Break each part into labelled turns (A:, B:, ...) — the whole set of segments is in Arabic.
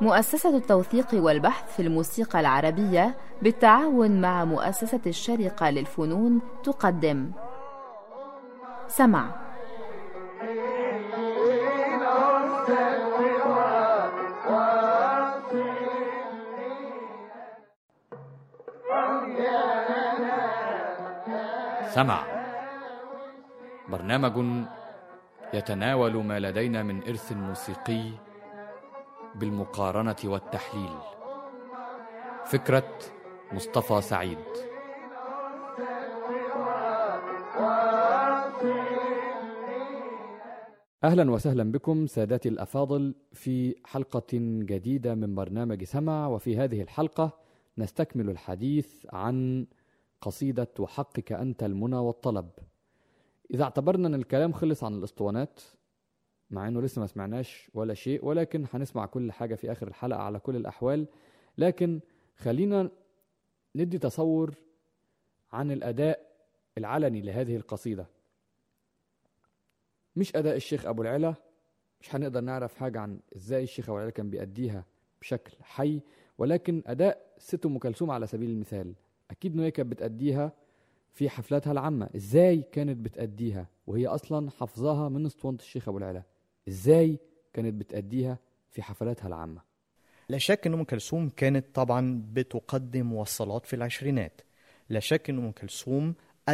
A: مؤسسة التوثيق والبحث في الموسيقى العربية بالتعاون مع مؤسسة الشرقة للفنون تقدم. سمع.
B: سمع. برنامج يتناول ما لدينا من إرث موسيقي بالمقارنة والتحليل. فكرة مصطفى سعيد. أهلا وسهلا بكم سادتي الأفاضل في حلقة جديدة من برنامج سمع وفي هذه الحلقة نستكمل الحديث عن قصيدة وحقك أنت المنى والطلب. إذا اعتبرنا أن الكلام خلص عن الأسطوانات مع أنه لسه ما سمعناش ولا شيء ولكن هنسمع كل حاجة في آخر الحلقة على كل الأحوال. لكن خلينا ندي تصور عن الأداء العلني لهذه القصيدة. مش أداء الشيخ أبو العلا مش هنقدر نعرف حاجة عن إزاي الشيخ أبو العلا كان بيأديها بشكل حي ولكن أداء ست أم كلثوم على سبيل المثال أكيد إن هي كانت بتأديها في حفلاتها العامة. إزاي كانت بتأديها؟ وهي أصلا حافظاها من أسطوانة الشيخ أبو العلا. إزاي كانت بتأديها في حفلاتها العامة؟
C: لا شك إن أم كلثوم كانت طبعا بتقدم وصلات في العشرينات. لا شك إن أم كلثوم آه،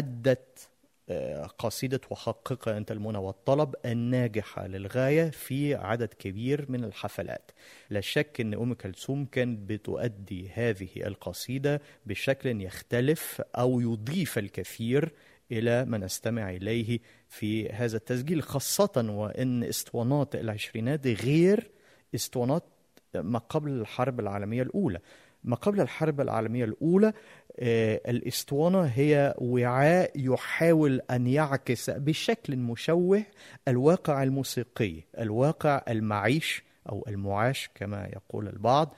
C: قصيدة وحقق أنت المنى والطلب الناجحة للغاية في عدد كبير من الحفلات. لا شك أن أم كلثوم كانت بتؤدي هذه القصيدة بشكل يختلف أو يضيف الكثير إلى ما نستمع إليه في هذا التسجيل خاصة وأن اسطوانات العشرينات غير اسطوانات ما قبل الحرب العالمية الأولى. ما قبل الحرب العالمية الأولى آه، الاسطوانة هي وعاء يحاول أن يعكس بشكل مشوه الواقع الموسيقي الواقع المعيش أو المعاش كما يقول البعض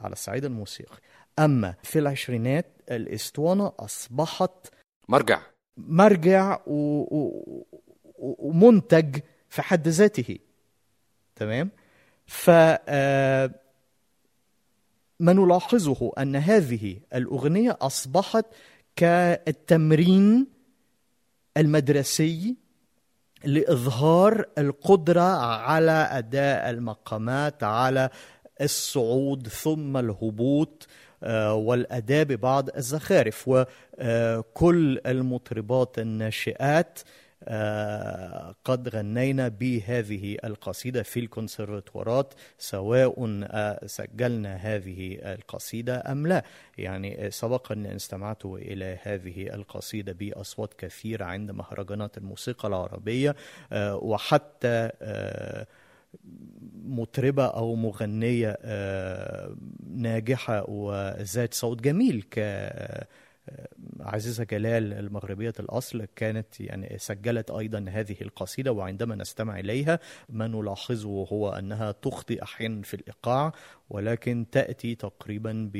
C: على الصعيد الموسيقي. أما في العشرينات الاسطوانة أصبحت
B: مرجع.
C: مرجع و... و... ومنتج في حد ذاته. تمام؟ ف آه، ما نلاحظه أن هذه الأغنية أصبحت كالتمرين المدرسي لإظهار القدرة على أداء المقامات على الصعود ثم الهبوط آه، والأداء ببعض الزخارف. وكل المطربات الناشئات قد غنينا بهذه القصيدة في الكونسرفتوارات سواء آه، سجلنا هذه القصيدة أم لا. يعني سبق أن استمعت إلى هذه القصيدة بأصوات كثيرة عند مهرجانات الموسيقى العربية آه، وحتى مطربة أو مغنية ناجحة وذات صوت جميل ك عزيزة جلال المغربية الأصل كانت يعني سجلت أيضا هذه القصيدة وعندما نستمع إليها ما نلاحظه هو أنها تخطئ أحيانا في الإيقاع ولكن تأتي تقريبا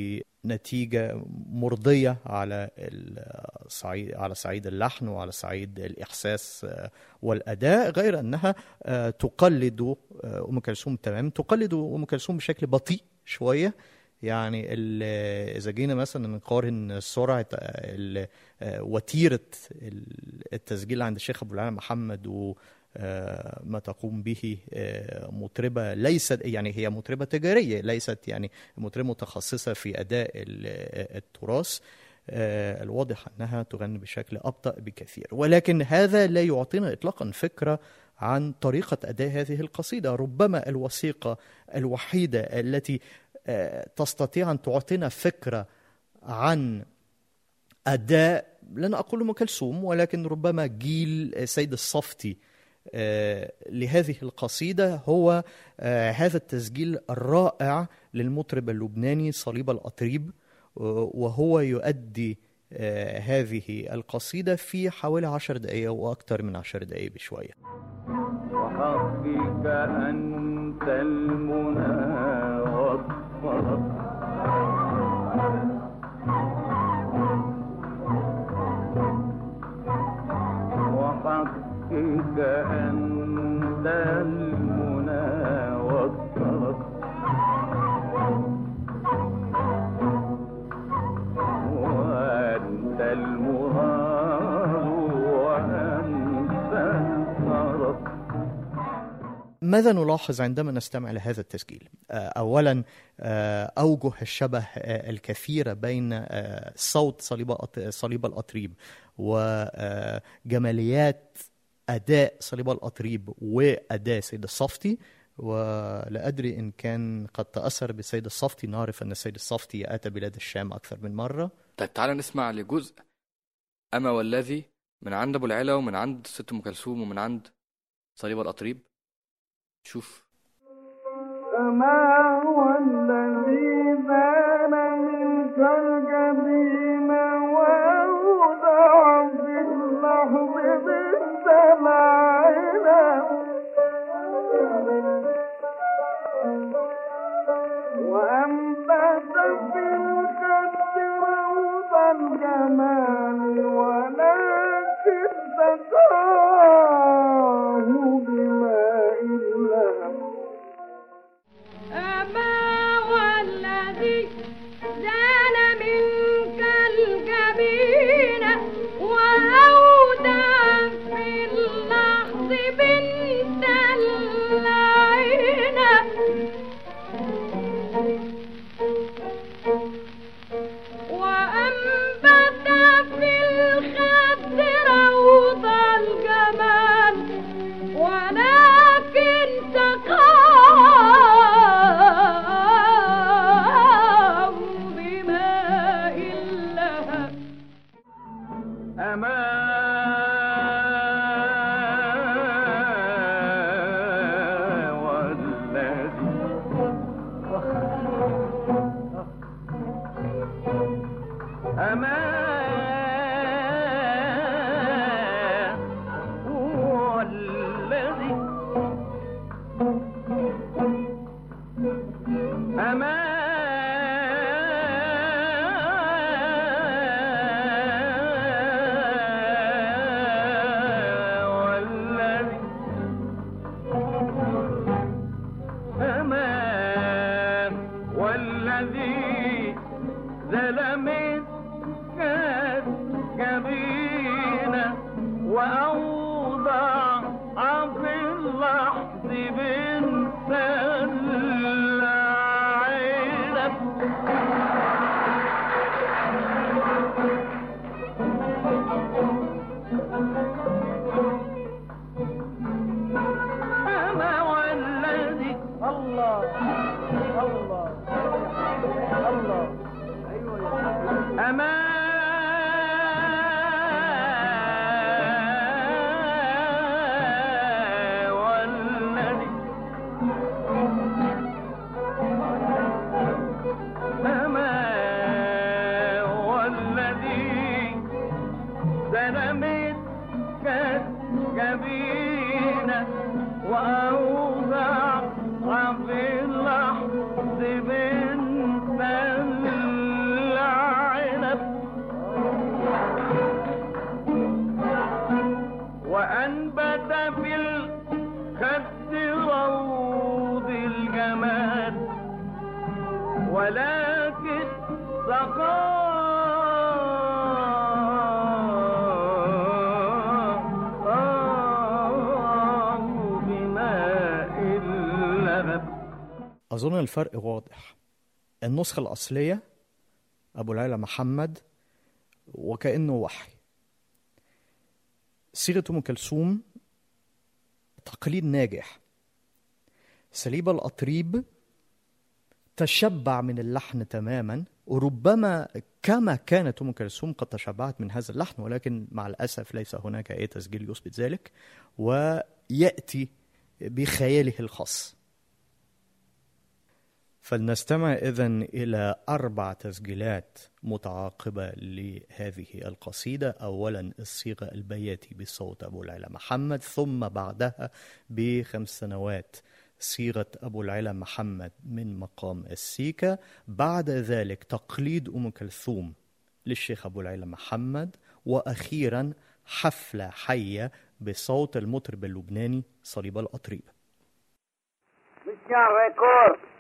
C: بنتيجة مرضية على الصعيد على صعيد اللحن وعلى صعيد الإحساس والأداء غير أنها تقلد أم كلثوم. تمام؟ تقلد أم كلثوم بشكل بطيء شوية يعني إذا جينا مثلا نقارن سرعة وتيرة التسجيل عند الشيخ أبو العلا محمد و ما تقوم به مطربة ليست يعني هي مطربة تجارية ليست يعني مطربة متخصصة في أداء التراث الواضح أنها تغني بشكل أبطأ بكثير. ولكن هذا لا يعطينا إطلاقا فكرة عن طريقة أداء هذه القصيدة ربما الوثيقة الوحيدة التي تستطيع أن تعطينا فكرة عن أداء لن أقول أم كلثوم ولكن ربما جيل سيد الصفتي لهذه القصيدة هو هذا التسجيل الرائع للمطرب اللبناني صليب الأطريب وهو يؤدي هذه القصيدة في حوالي عشر دقائق وأكثر من عشر دقائق بشوية.
D: وحقك أنت المنى وحقك أنت
C: ماذا نلاحظ عندما نستمع لهذا التسجيل؟ آه، أولا آه، أوجه الشبه آه، الكثيرة بين صوت صليب صليب وجماليات أداء صليب الأطريب وأداء سيد الصفتي. ولا أدري إن كان قد تأثر بالسيد الصفتي. نعرف أن السيد الصفتي أتى بلاد الشام أكثر من مرة.
E: طيب تعالى نسمع لجزء. أما والذي من عند أبو العلا ومن عند ست أم كلثوم ومن عند صليب الأطريب شوف.
F: هو الذي
C: أظن الفرق واضح. النسخة الأصلية أبو العلا محمد وكأنه وحي. سيرة أم كلثوم تقليد ناجح. سليب الأطريب تشبع من اللحن تماما وربما كما كانت أم كلثوم قد تشبعت من هذا اللحن ولكن مع الأسف ليس هناك أي تسجيل يثبت ذلك ويأتي بخياله الخاص. فلنستمع إذن إلى أربع تسجيلات متعاقبة لهذه القصيدة. أولا الصيغة البياتي بصوت أبو العلا محمد ثم بعدها بخمس سنوات صيغة أبو العلا محمد من مقام السيكا. بعد ذلك تقليد أم كلثوم للشيخ أبو العلا محمد. وأخيرا حفلة حية بصوت المطرب اللبناني صليب الأطريب.
D: مشيان ريكورد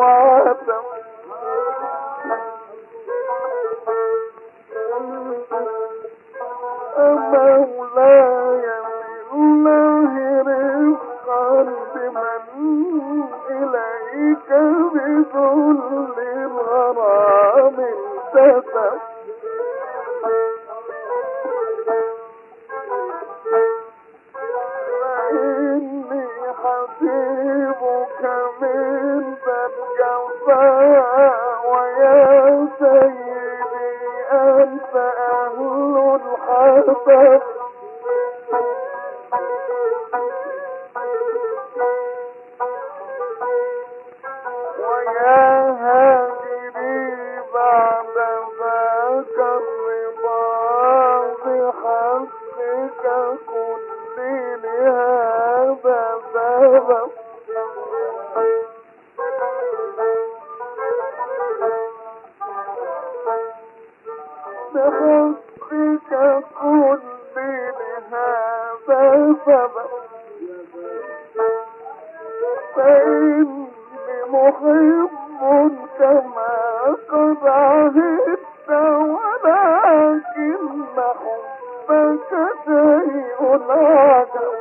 G: يدي ولكن حبك شيء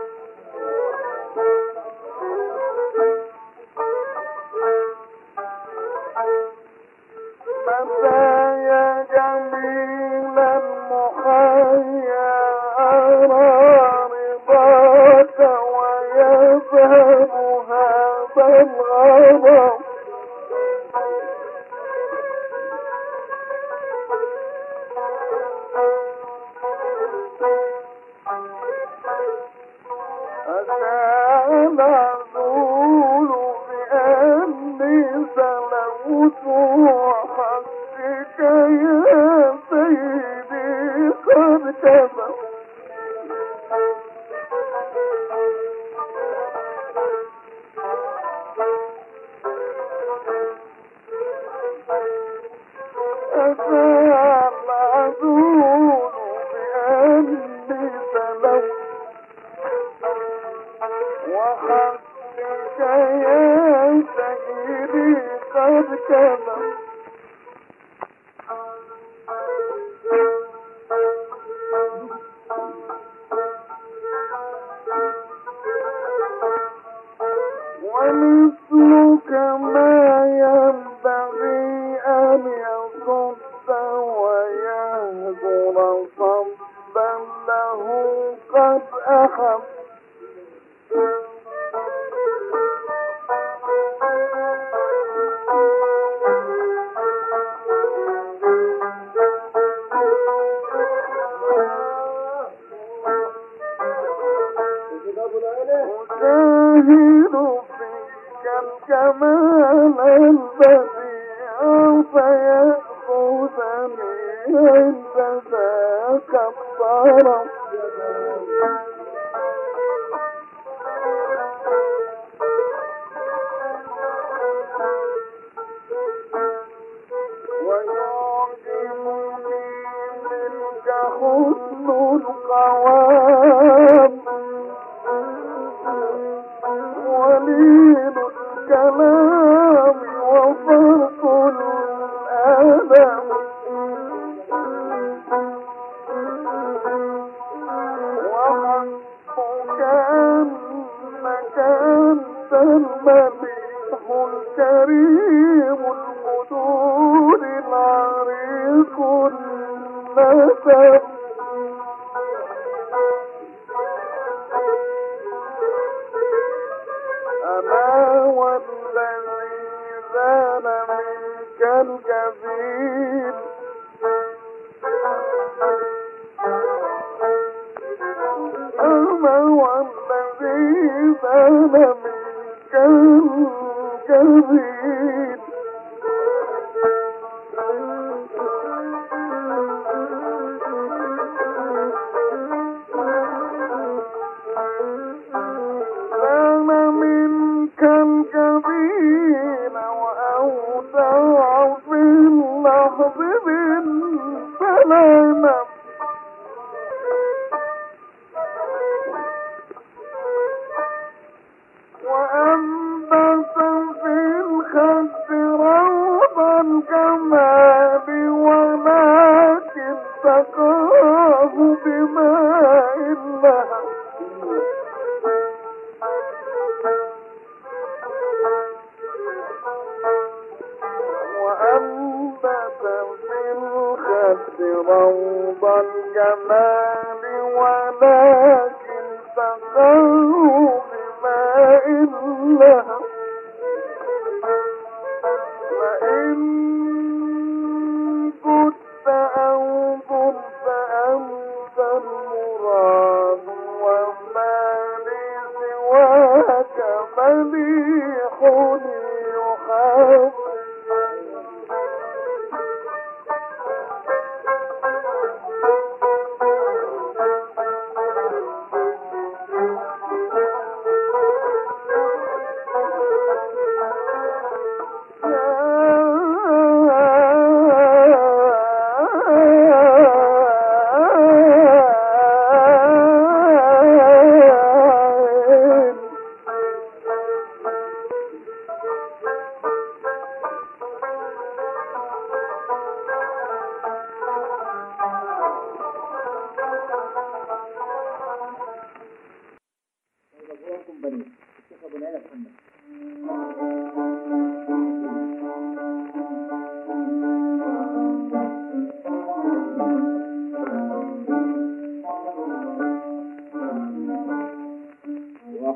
G: والجمال ولكن فقط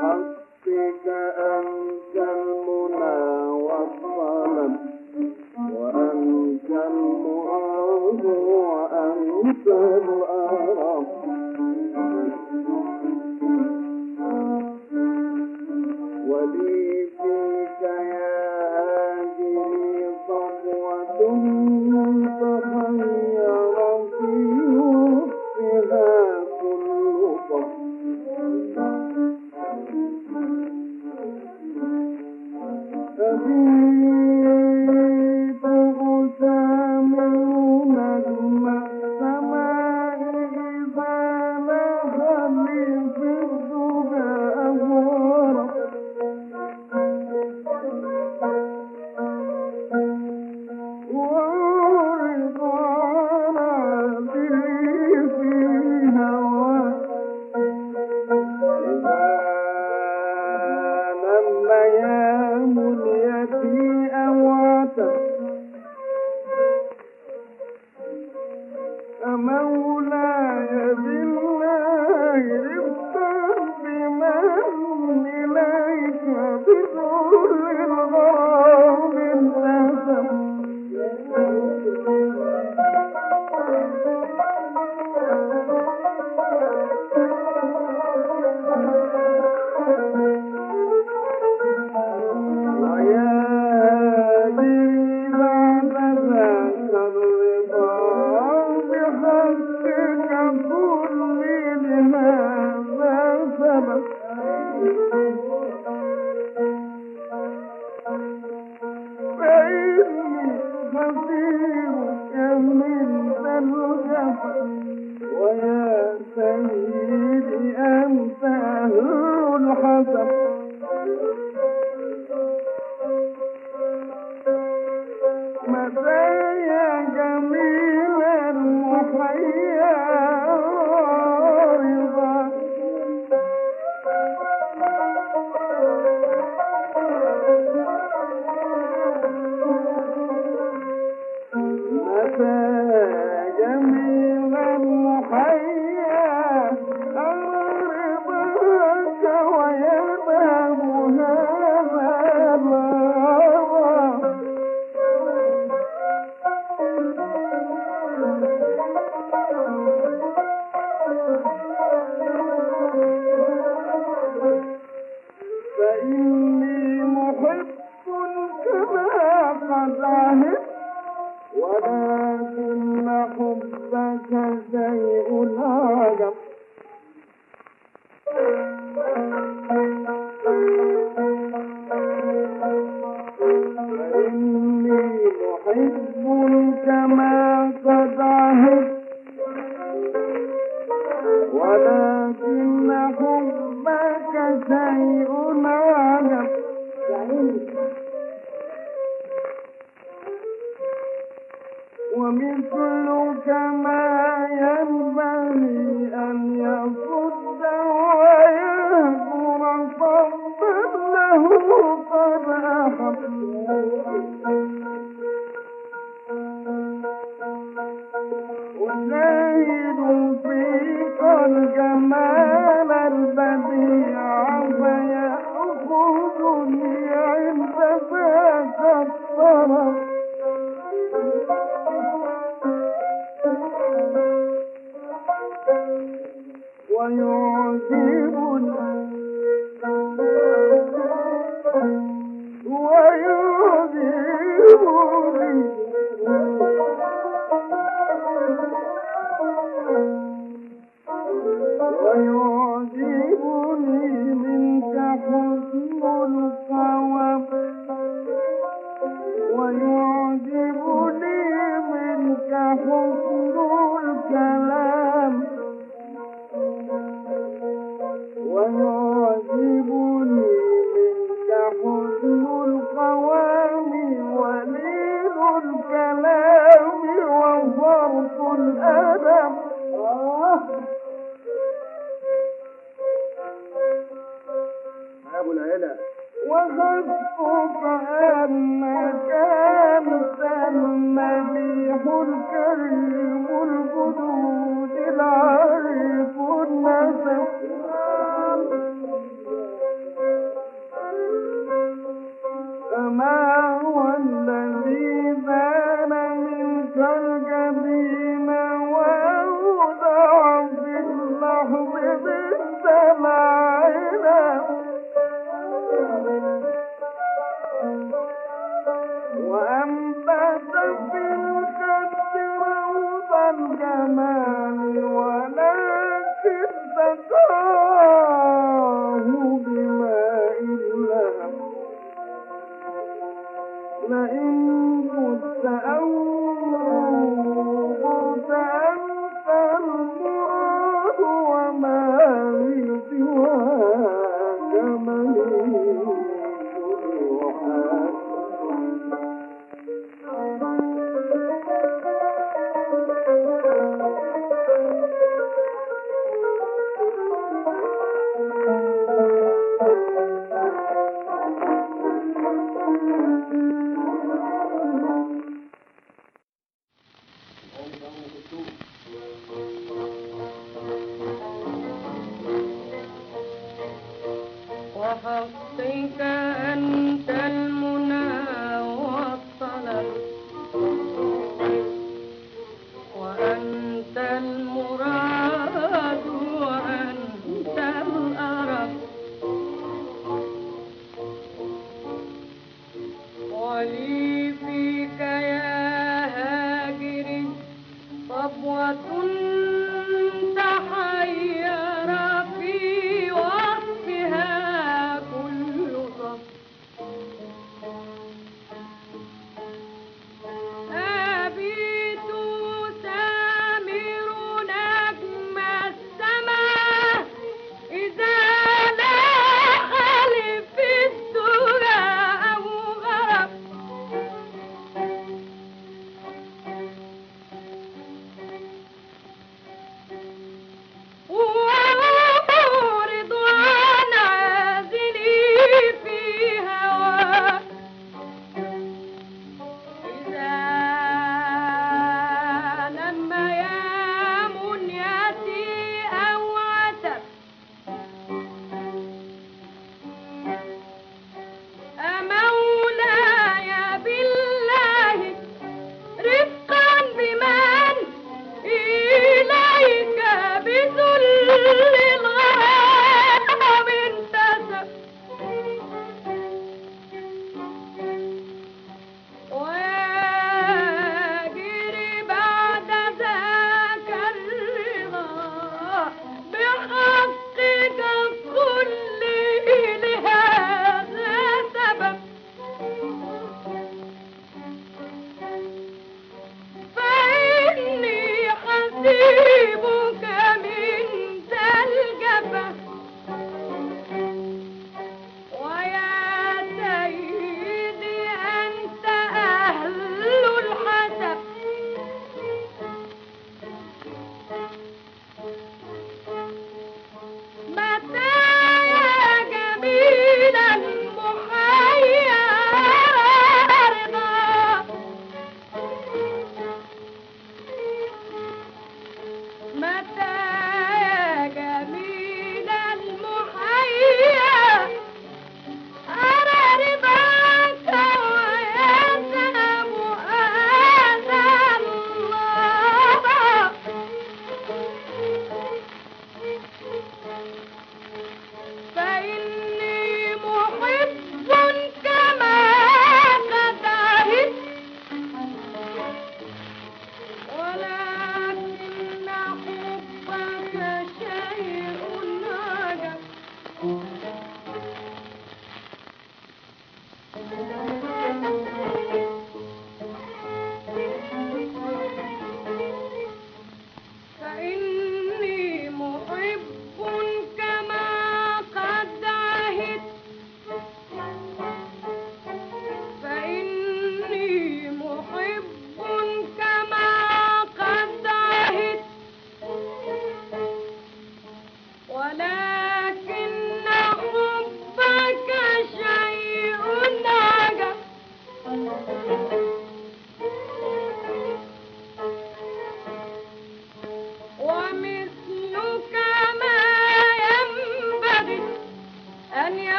G: حقك أنت المنى والطلب وأنت المراد وأنت
F: الأمر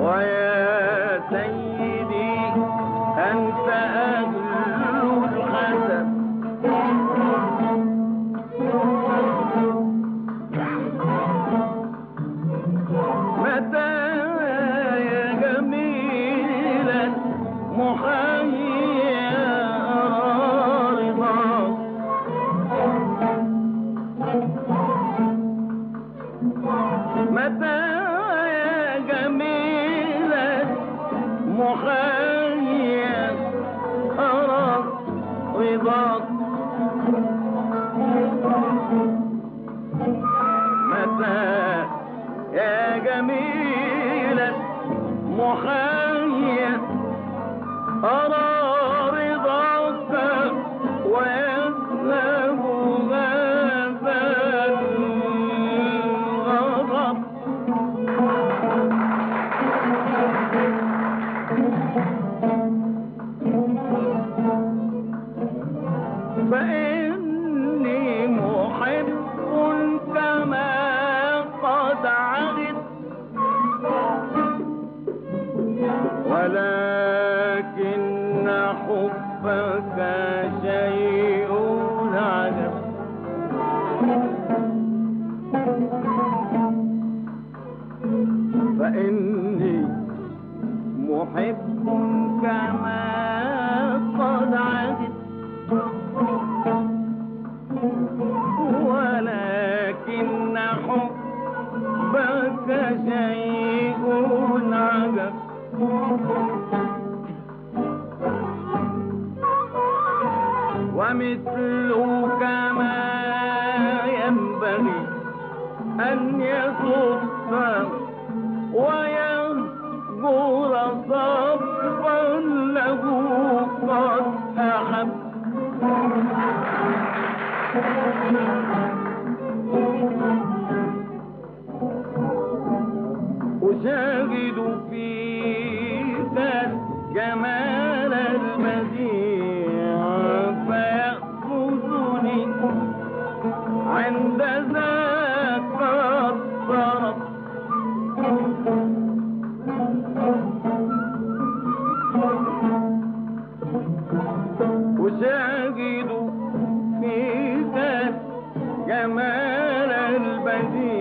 F: ويا سيدي حبك شيء عجب فإني محب البديع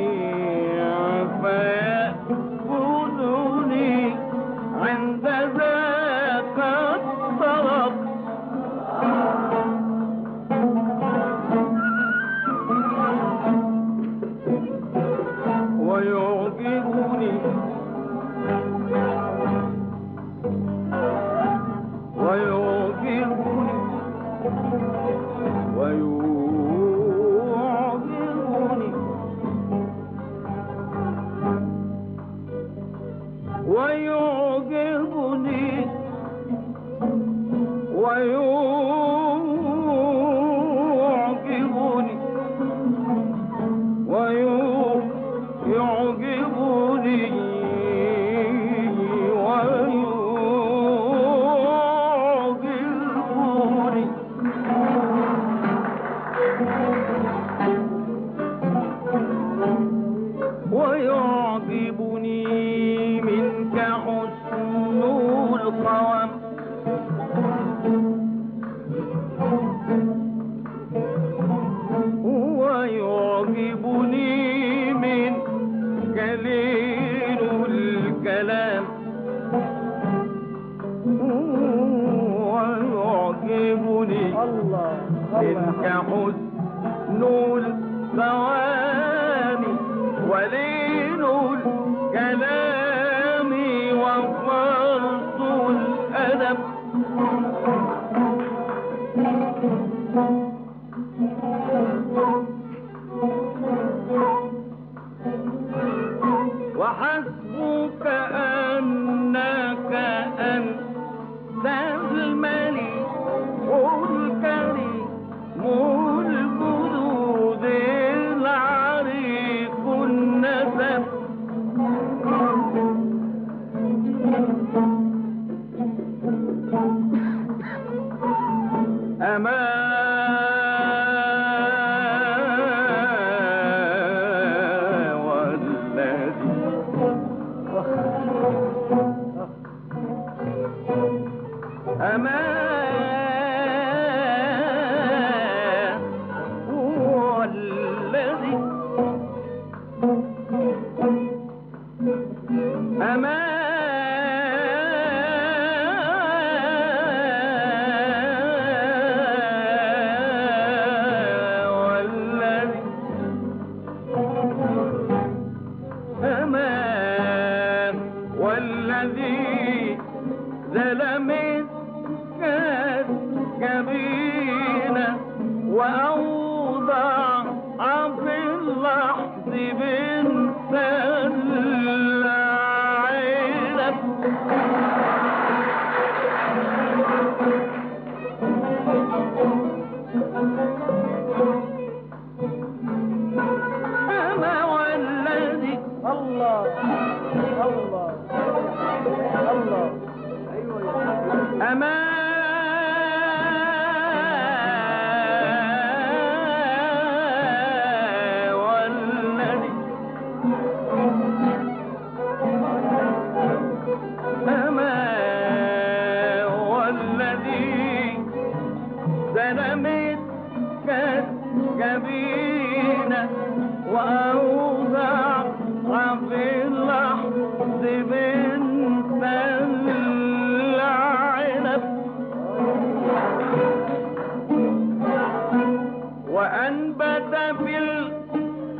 F: الكلام. ويعجبني
D: الله
F: تلك حسن الثواب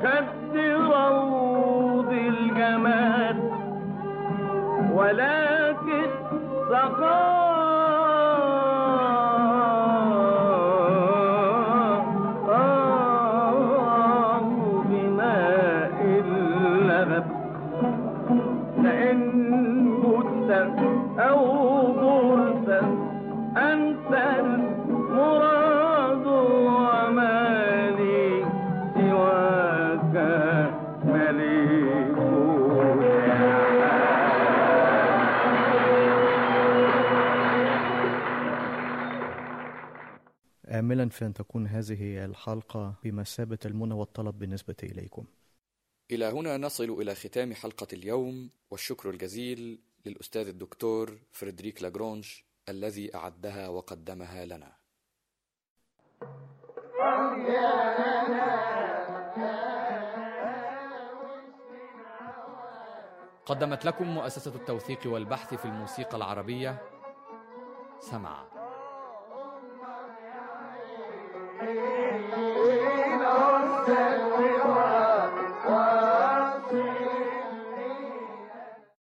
F: خد روض الجمال ولا في
C: أن تكون هذه الحلقة بمثابة المنى والطلب بالنسبة إليكم.
E: إلى هنا نصل إلى ختام حلقة اليوم والشكر الجزيل للأستاذ الدكتور فريدريك لاجرونج الذي أعدها وقدمها لنا. قدمت لكم مؤسسة التوثيق والبحث في الموسيقى العربية سمع said.